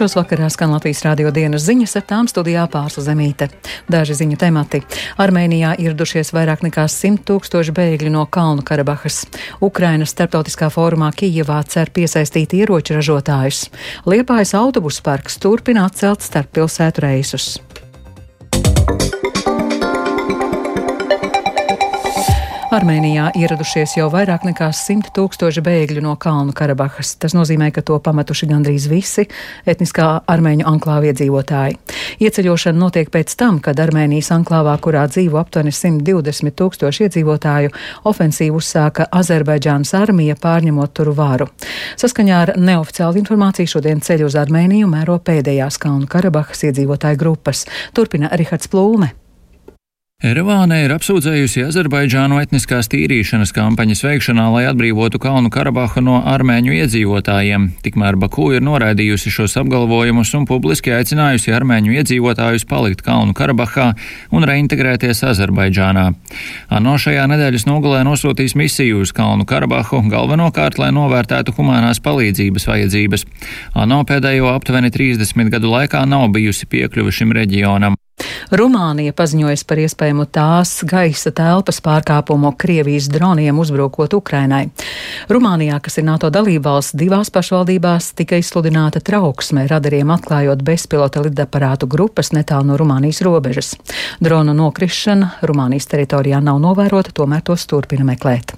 Sešos vakarā skan Latvijas radio dienas ziņas, ar tām studijā pārsla zemīte. Daži ziņu temati. Armēnijā ieradušies vairāk nekā 100 tūkstoši bēgļu no Kalnu Karabahas. Ukrainas starptautiskā fórumā Kijevā cer piesaistīt ieroču ražotājus. Liepājas autobusu parks turpina atcelt starppilsētu reisus. Armēnijā ieradušies jau vairāk nekā 100 tūkstoši bēgļu no Kalnu Karabahas. Tas nozīmē, ka to pametuši gandrīz visi etniskā armēņu anklāva iedzīvotāji. Ieceļošana notiek pēc tam, kad Armēnijas anklāvā, kurā dzīvo aptuveni 120 tūkstoši iedzīvotāju, ofensīvu uzsāka Azerbaidžānas armija, pārņemot turu varu. Saskaņā ar neoficiālu informāciju šodien ceļu uz Armēniju mēro pēdējās Kalnu Karabahas iedzīvotāju grupas. Turpina Rihards Plūme. Erevāna ir apsūdzējusi Azerbaidžānu etniskās tīrīšanas kampaņas veikšanā, lai atbrīvotu Kalnu Karabahu no armēņu iedzīvotājiem. Tikmēr Baku ir noraidījusi šos apgalvojumus un publiski aicinājusi armēņu iedzīvotājus palikt Kalnu Karabahā un reintegrēties Azerbaidžānā. ANO šajā nedēļas nogalē nosūtīs misiju uz Kalnu Karabahu galvenokārt, lai novērtētu humanās palīdzības vajadzības. ANO pēdējo aptuveni 30 gadu laikā nav bijusi piekļuva šim reģionam. Rumānija paziņojas par iespējamu tās gaisa telpas pārkāpumu Krievijas droniem uzbrukot Ukrainai. Rumānijā, kas ir NATO dalībvalsts, divās pašvaldībās tika izsludināta trauksme, radariem atklājot bezpilota lidaparātu grupas netālu no Rumānijas robežas. Dronu nokrišana Rumānijas teritorijā nav novērota, tomēr tos turpina meklēt.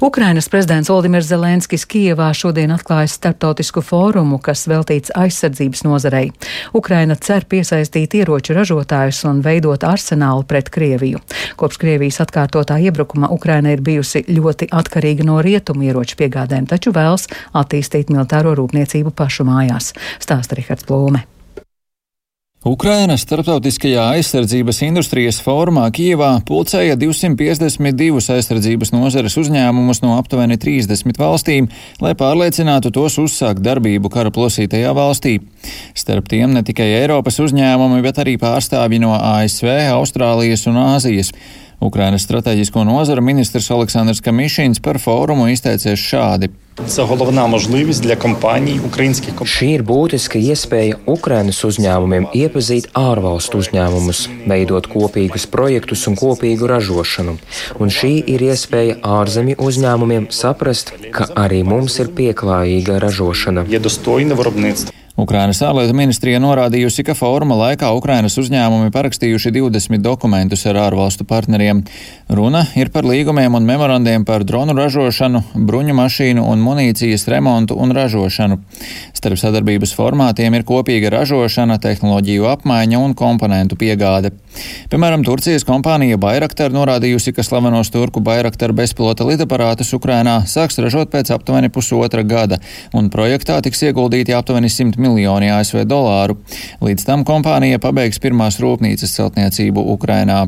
Ukrainas prezidents Valdimirs Zelenskis Kijevā šodien atklājas starptautisku fórumu, kas veltīts aizsardzības nozarei. Ukraina cer piesaistīt ieroču ražotājus un veidot arsenālu pret Krieviju. Kopš Krievijas atkārtotā iebrukuma Ukraina ir bijusi ļoti atkarīga no rietumu ieroču piegādēm, taču vēlas attīstīt militāro rūpniecību pašu mājās, stāsta Rihards Plūme. Ukrainas starptautiskajā aizsardzības industrijas fórumā Kijevā pulcēja 252 aizsardzības nozares uzņēmumus no aptuveni 30 valstīm, lai pārliecinātu tos uzsākt darbību kara plosītajā valstī. Starp tiem ne tikai Eiropas uzņēmumi, bet arī pārstāvji no ASV, Austrālijas un Āzijas. Ukrainas strateģisko nozaru ministrs Aleksandrs Kamišins par fórumu izteicies šādi. Це головна можливість для компаній, українських компаній. Šī ir būtiska iespēja Ukrainas uzņēmumiem iepazīt ārvalstu uzņēmumus, veidot kopīgus projektus un kopīgu ražošanu. Un šī ir iespēja ārzemju uzņēmumiem saprast, ka arī mums ir pieklājīga ražošana. Є достойне виробництво. Ukrainas ārlietu ministrija norādījusi, ka fóruma laikā Ukrainas uzņēmumi parakstījuši 20 dokumentus ar ārvalstu partneriem. Runa ir par līgumiem un memorandiem par dronu ražošanu, bruņu mašīnu un munīcijas remontu un ražošanu. Starp sadarbības formātiem ir kopīga ražošana, tehnoloģiju apmaiņa un komponentu piegāde. Piemēram, Turcijas kompānija Bayraktar norādījusi, ka slavenos turku Bayraktar bezpilota lidaparātus Ukrainā sāks ražot pēc aptuveni pusotra gada, un projektā tiks ieguldīti aptuveni 100 miljoni ASV dolāru. Līdz tam kompānija pabeigs pirmās rūpnīcas celtniecību Ukrainā.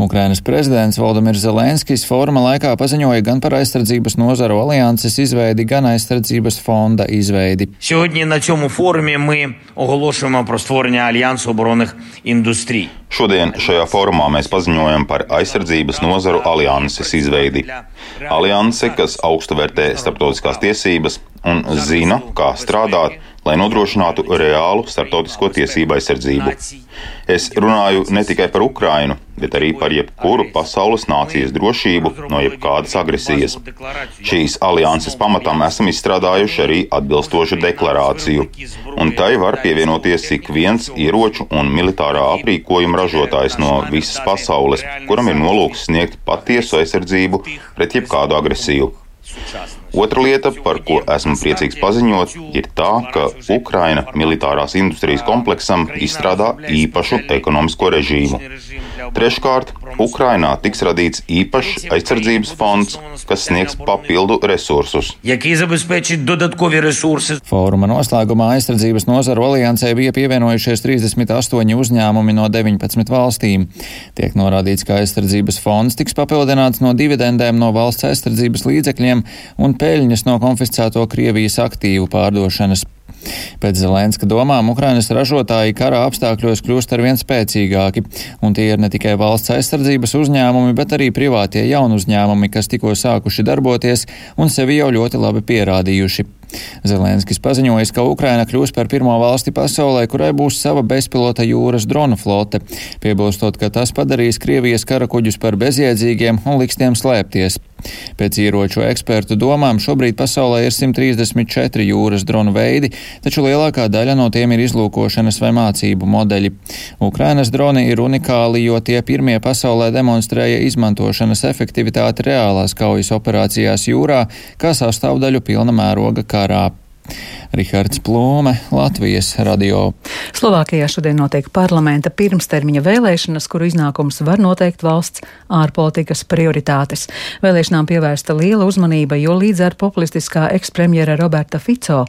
Ukrainas prezidents Valdemirs Zelenskis foruma laikā paziņoja gan par aizsardzības nozaru alianses izveidi, gan aizsardzības fonda izveidi. Šodien šajā formā mēs paziņojam par aizsardzības nozaru alianses izveidi. Alianse, kas augstu vērtē starptautiskās tiesības un zina, kā strādāt, lai nodrošinātu reālu starptautisko tiesību aizsardzību. Es runāju ne tikai par Ukrainu, bet arī par jebkuru pasaules nācijas drošību no jebkādas agresijas. Šīs alianses pamatam esam izstrādājuši arī atbilstošu deklarāciju, un tai var pievienoties ik viens ieroču un militārā aprīkojuma ražotājs no visas pasaules, kuram ir nolūks sniegt patiesu aizsardzību pret jebkādu agresiju. Otra lieta, par ko esmu priecīgs paziņot, ir tā, ka Ukraina militārās industrijas kompleksam izstrādā īpašu ekonomisko režīmu. Treškārt, Ukrainā tiks radīts īpašs aizsardzības fonds, kas sniegs papildu resursus. Fóruma noslēgumā aizsardzības nozaru aliansē bija pievienojušies 38 uzņēmumi no 19 valstīm. Tiek norādīts, ka aizsardzības fonds tiks papildināts no dividendēm no valsts aizsardzības līdzekļiem un peļņas no konfiscēto Krievijas aktīvu pārdošanas. Pēc Zelenska domām Ukrainas ražotāji kara apstākļos kļūst arvien spēcīgāki, un tie ir ne tikai valsts aizsardzības uzņēmumi, bet arī privātie jaunu uzņēmumi, kas tikko sākuši darboties un sevi jau ļoti labi pierādījuši. Zelenskis paziņojis, ka Ukraina kļūs par pirmo valsti pasaulē, kurai būs sava bezpilota jūras dronu flote, piebilstot, ka tas padarīs Krievijas karakuģus par bezjēdzīgiem un liks tiem slēpties. Pēc ieroču ekspertu domām šobrīd pasaulē ir 134 jūras dronu veidi, taču lielākā daļa no tiem ir izlūkošanas vai mācību modeļi. Ukrainas droni ir unikāli, jo tie pirmie pasaulē demonstrēja izmantošanas efektivitāti reālās kaujas operācijās jūrā kā sastāvdaļu pilna mēroga got up. Rihards Plūme, Latvijas radio. Slovākijā šodien notiek parlamenta pirmstermiņa vēlēšanas, kuru iznākums var noteikt valsts ārpolitikas prioritātes. Vēlēšanām pievērsta liela uzmanība, jo līdz ar populistiskā ekspremjera Roberta Fico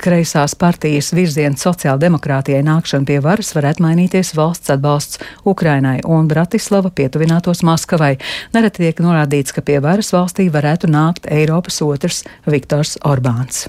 kreisās partijas virziena sociāldemokrātijai nākšanu pie varas varētu mainīties valsts atbalsts Ukrainai un Bratislava pietuvinātos Maskavai. Nereti tiek norādīts, ka pie varas valstī varētu nākt Eiropas otrs Viktors Orbāns.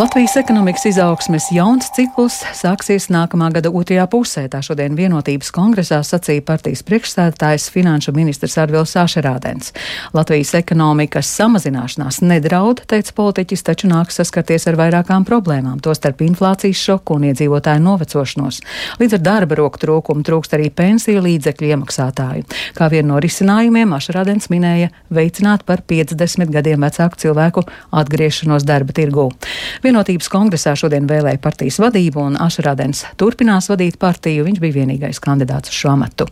Latvijas ekonomikas izaugsmes jauns cikls sāksies nākamā gada otrajā pusē. Tā šodien vienotības kongresā sacīja partijas priekšstādātājs finanšu ministrs Arvils Sašerādens. Latvijas ekonomikas samazināšanās nedraud, teica politiķis, taču nāks saskarties ar vairākām problēmām, tostarp inflācijas šoku un iedzīvotāju novecošanos. Līdz ar darba roku trūkumu trūkst arī pensiju līdzekļu iemaksātāju. Kā vienu no risinājumiem Ašerādens minēja veicināt par 50 gadiem vecāku cilvēku atgriešanos darba tirgū. Vienotības kongresā šodien vēlēja partijas vadību, un Ašrādens turpinās vadīt partiju. Viņš bija vienīgais kandidāts uz šo amatu.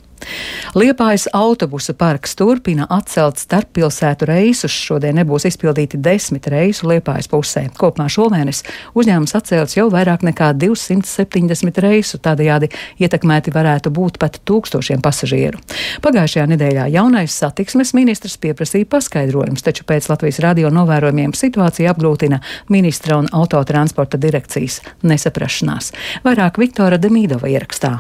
Liepājas autobusu parks turpina atcelt starppilsētu reisus. Šodien nebūs izpildīti desmit reisu Liepājas pusē. Kopumā šomēnes uzņēmums atcēlis jau vairāk nekā 270 reisu, tādējādi ietekmēti varētu būt pat tūkstošiem pasažieru. Pagājušajā nedēļā jaunais satiksmes ministrs pieprasīja paskaidrojumus, taču pēc Latvijas radio novērojumiem situācija apgrūtina ministra un autotransporta direkcijas nesaprašanās. Vairāk Viktora Demīdova ierakstā.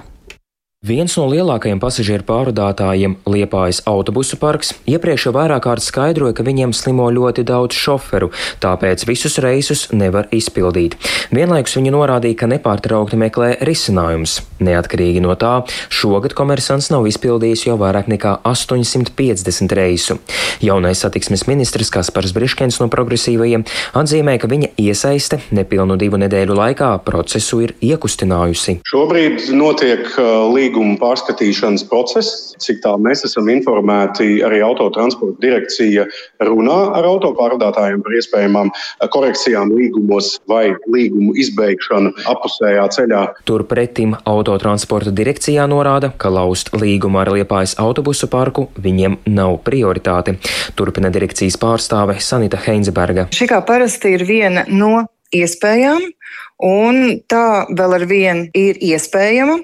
Viens no lielākajiem pasažieru pārvadātājiem, Liepājas autobusu parks, iepriekš jau vairāk kārt skaidroja, ka viņiem slimo ļoti daudz šoferu, tāpēc visus reisus nevar izpildīt. Vienlaikus viņi norādīja, ka nepārtraukti meklē risinājumus. Neatkarīgi no tā, šogad komersants nav izpildījis jau vairāk nekā 850 reisu. Jaunais satiksmes ministrs Kaspars Briškens no progresīvajiem atzīmē, ka viņa iesaiste nepilnu divu nedēļu laikā procesu ir iekustinājusi. Šobrīd notiek uh, līguma pārskatīšanas process. Cik tālu mēs esam informēti, arī autotransporta direkcija runā ar autopārvadātājiem par iespējamām korekcijām līgumos vai līgumu izbeigšanu apusējā ceļā. Turpretim autotransporta direkcijā norāda, ka laust līgumu ar Liepājas autobusu parku viņiem nav prioritāte. Turpina direkcijas pārstāve Sanita Heinzeberga. Šī kā parasti ir viena no iespējām, Un tā vēl ar vienu ir iespējama,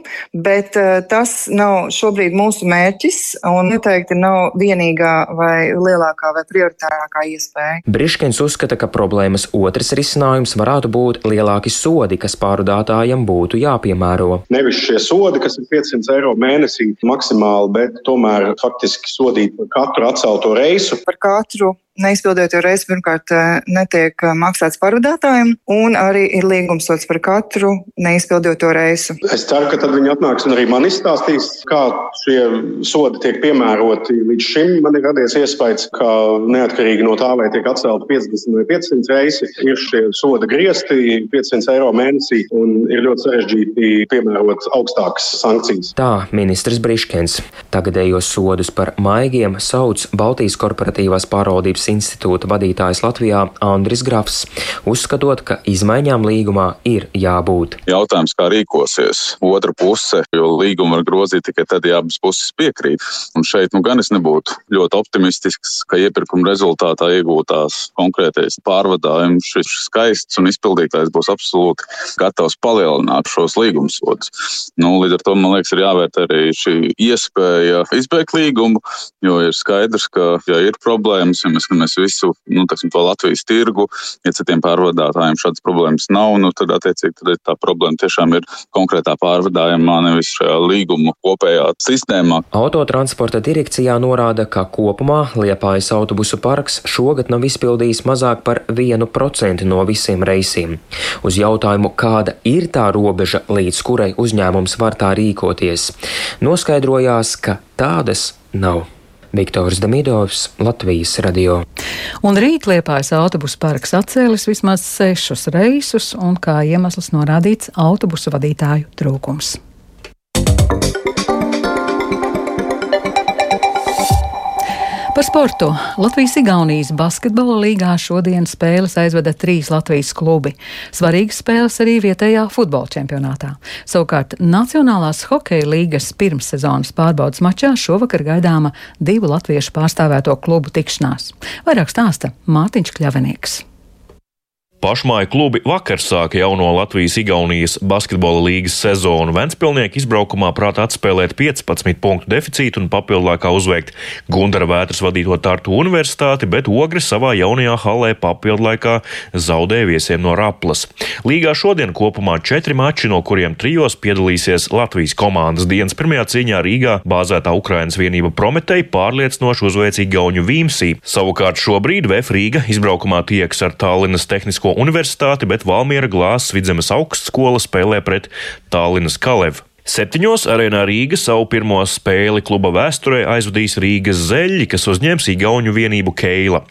bet uh, tas nav šobrīd mūsu mērķis un noteikti nav vienīgā vai lielākā vai prioritārākā iespēja. Briškens uzskata, ka problēmas otrs risinājums varētu būt lielāki sodi, kas pārdātājiem būtu jāpiemēro. Nevis šie sodi, kas ir 500 eiro mēnesī maksimāli, bet tomēr faktiski sodīt par katru atcelto reisu. Par katru neizpildīto reizi pirmkārt netiek maksāts pārvadātājiem, un arī ir līgumsots par katru neizpildīto reizi. Es ceru, ka tad viņi atnāks un arī man izstāstīs, kā šie sodi tiek piemēroti. Līdz šim man ir radies iespējas, ka neatkarīgi no tā, vai tiek atcelti 50 vai 500 reizi, ir šie soda griezti 500 eiro mēnesī, un ir ļoti sarežģīti piemērot augstākas sankcijas. Tā ministrs Briškens tagadējos sodus par maigiem sauc Baltijas korporatīvās pārvaldības institūta vadītājs Latvijā Andris Grafs, uzskatot, ka izmaiņām līgumā ir jābūt. Jautājums, kā rīkosies otra puse, jo līgumu var grozīt tikai tad, ja abas puses piekrīt. Un šeit nu gan es nebūtu ļoti optimistisks, ka iepirkuma rezultātā iegūtās konkrētais pārvadājums šis skaists un izpildītājs būs absolūti gatavs palielināt šos līgumsodus. Nu, līdz ar to man liekas, ir jāvērt arī šī iespēja izbeigt līgumu, jo ir skaidrs, ka, ja ir problēmas, ja mēs mēs visu nu, teksim, to Latvijas tirgu, ja citiem pārvadātājiem šādas problēmas nav, nu, tad attiecīgi tad tā problēma tiešām ir konkrētā pārvadājumā, nevis šajā līgumu kopējā sistēmā. Autotransporta direkcijā norāda, ka kopumā Liepājas autobusu parks šogad nav izpildījis mazāk par 1% no visiem reisiem. Uz jautājumu, kāda ir tā robeža, līdz kurai uzņēmums var tā rīkoties, noskaidrojās, ka tādas nav. Viktors Damidovs, Latvijas radio. Un rīt Liepājas autobusu parks atcēlis vismaz sešus reisus, un kā iemesls norādīts autobusu vadītāju trūkums. Par sportu. Latvijas-Igaunijas basketbola līgā šodien spēles aizveda trīs Latvijas klubi. Svarīgas spēles arī vietējā futbola čempionātā. Savukārt Nacionālās hokeja līgas pirmssezonas pārbaudas mačā šovakar gaidāma divu latviešu pārstāvēto klubu tikšanās. Vairāk stāsta Mārtiņš Kļavenieks. Pašmāju klubi vakar sāka jauno Latvijas-Igaunijas basketbola līgas sezonu. Ventspilnieki izbraukumā prātā atspēlēt 15 punktu deficītu un papildinākā uzveikt Gundara vētras vadīto Tartu universitāti, bet Ogri savā jaunajā halē papildinākā zaudēja viesiem no Raplas. Līgā šodien kopumā četri mači, no kuriem trijos piedalīsies Latvijas komandas dienas pirmajā cīņā Rīgā bāzētā Ukrainas vienība Prometei pārliecinoši uzveic Igauņu Vīmsī. Savukārt šobrīd VF Rīga izbraukumā tieks ar Tallinas tehnisko universitāti, bet Valmiera glāzes vidzemes augstskola spēlē pret Tallinas Kalevu. Septiņos arēnā Rīga savu pirmo spēli kluba vēsturē aizvadīs Rīgas zeļi, kas uzņems Igauniju vienību Keila.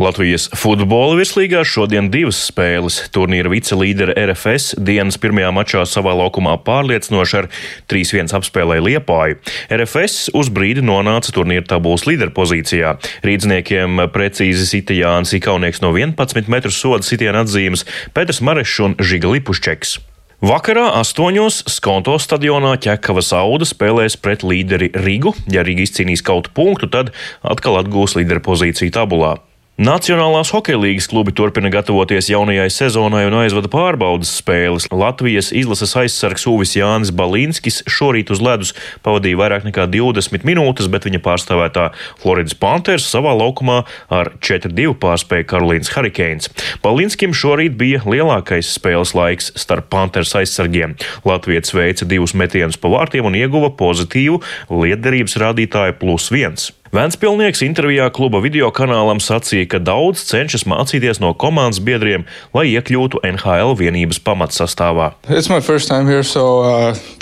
Latvijas futbola virslīgā šodien divas spēles. Turnīra vicelīdere RFS dienas pirmajā mačā savā laukumā pārliecinoši ar 3-1 apspēlēja Liepāju. RFS uz brīdi nonāca turnīra tabulas līderpozīcijā. Rīdzniekiem precīzi sita Jānis Ikaunieks no 11 metru soda sitiena atzīmes, Pēters Marešs un Žiga Lipušķeks. Vakarā astoņos Skonto stadionā ķekavas auda spēlēs pret līderi Rigu. Ja Riga izcīnīs kaut punktu, tad atkal atgūs līderu pozīciju tabulā. Nacionālās hokeja līnijas klubi turpina gatavoties jaunajai sezonai un aizvada pārbaudas spēles. Latvijas izlases aizsargs Uvis Jānis Balīnskis šorīt uz ledus pavadīja vairāk nekā 20 minūtes, bet viņa pārstāvētā Floridas Panthers savā laukumā ar 4-2 pārspēja Karolīnas Hurricanes. Balīnskim šorīt bija lielākais spēles laiks starp Panthers aizsargiem. Latvijas veica divus metienus pa vārtiem un ieguva pozitīvu lietderības rādītāju plus viens. Vēnspilnieks intervijā kluba video kanālam sacīja, ka daudz cenšas mācīties no komandas biedriem, lai iekļūtu NHL vienības pamatsastāvā. Here, so, uh.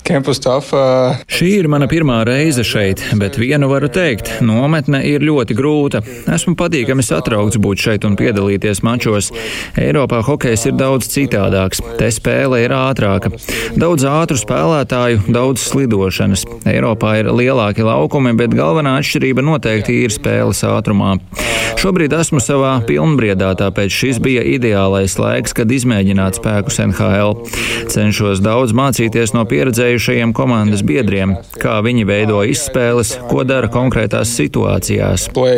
Šī ir mana pirmā reize šeit, bet vienu varu teikt - nometne ir ļoti grūta. Esmu patīkami satraukts būt šeit un piedalīties mačos. Eiropā hokejs ir daudz citādāks, te spēle ir ātrāka. Daudz ātru spēlētāju, daudz slidošanas. Eiropā ir lielāki laukumi, bet galvenā atšķirība noteikti ir spēles ātrumā. Šobrīd esmu savā pilnbriedā, tāpēc šis bija ideālais laiks, kad izmēģināt spēkus NHL. Cenšos daudz mācīties no pieredzējušajiem komandas biedriem, kā viņi veido izspēles, ko dara konkrētās situācijās. Uh,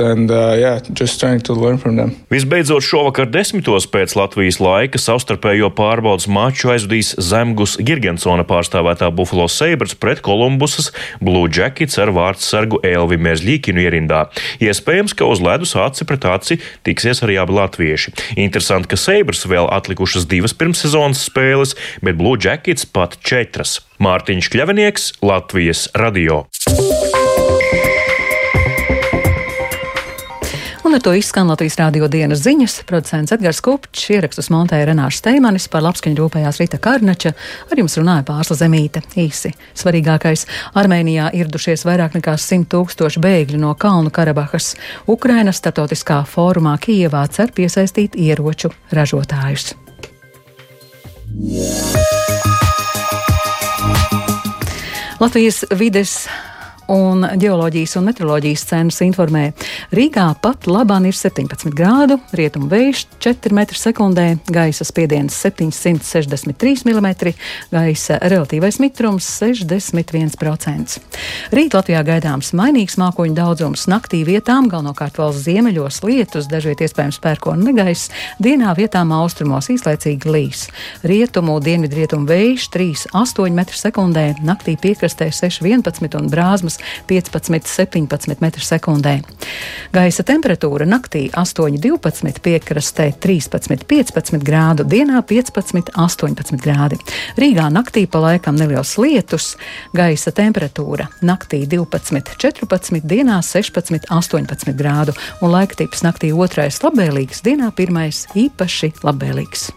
and, uh, Visbeidzot, šovakar desmitos pēc Latvijas laika savstarpējo pārbaudas maču aizvadīs Zemgus Girgensona pārstāvētā Buffalo Sabres pret Kolumbusas Blue Jackets ar vārdsargu Elvi Merzļīkinu ierindā. Iespējams, ka uz ledus aci pret aci tiksies arī abi latvieši. Interesanti, ka Seibras vēl atlikušas divas pirmssezonas spēles, bet Blue Jackets pat četras. Mārtiņš Kļavinieks, Latvijas radio. Un ar to izskan Latvijas rādio dienas ziņas. Producents Edgars Kupčs, ierakstus montēja Renāša Steimanis, par labskaņu rūpējās Rita Karnača, ar jums runāja Pārsla Zemīte. Īsi svarīgākais - Armēnijā ieradušies vairāk nekā 100 tūkstoši bēgļu no Kalnu Karabahas. Ukrainas startautiskā fórumā Kijevā cer piesaistīt ieroču ražotājus. Latvijas vides un ģeoloģijas un meteoroloģijas centrs informē, Rīgā pat labāk ir 17 grādu, rietumu vējš 4 m2, gaisa spiediens 763 mm, gaisa relatīvais mitrums 61%. Rīt Latvijā gaidāms mainīgs mākoņu daudzums, naktī vietām galvenokārt valsts ziemeļos lietus, dažviet iespējams pērkona negaiss, dienā vietām austrumos īslaicīgi līs. Rietumu dienvidrietumu vējš 3,8 m2, naktī piekrastē 6,11 un brāzmas 15-17 m2. Gaisa temperatūra naktī 8-12, piekrastē 13-15 grādu, dienā 15-18 grādi. Rīgā naktī pa laikam neliels lietus, gaisa temperatūra naktī 12-14, dienā 16-18 grādu un laika tips naktī otrais labvēlīgs, dienā pirmais īpaši labvēlīgs.